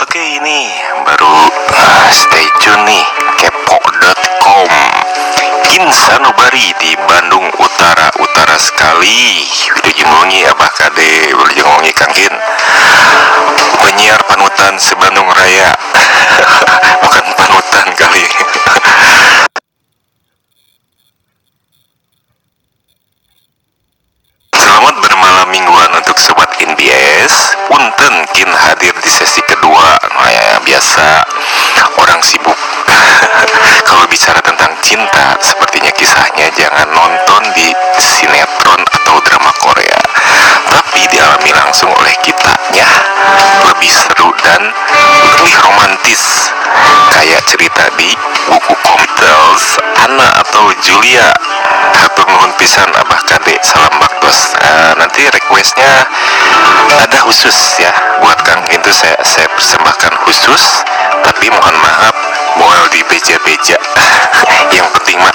Oke ini baru uh, stay tune nih kepo.com Kinsanubari di Bandung Utara Utara sekali. Video jengongi abah kade Video jengongi kangkin Penyiar panutan sebandung raya hadir di sesi kedua Nah ya biasa orang sibuk. Kalau bicara tentang cinta Sepertinya kisahnya jangan nonton di sinetron atau drama Korea Tapi dialami langsung oleh kitanya. Lebih seru dan lebih romantis. Kayak cerita di buku Comtels Anna atau Julia. Hatur nuhun pisan khusus ya. Buat Kang itu saya, saya persembahkan khusus Tapi mohon maaf Mohon di beja-beja. Yang penting mah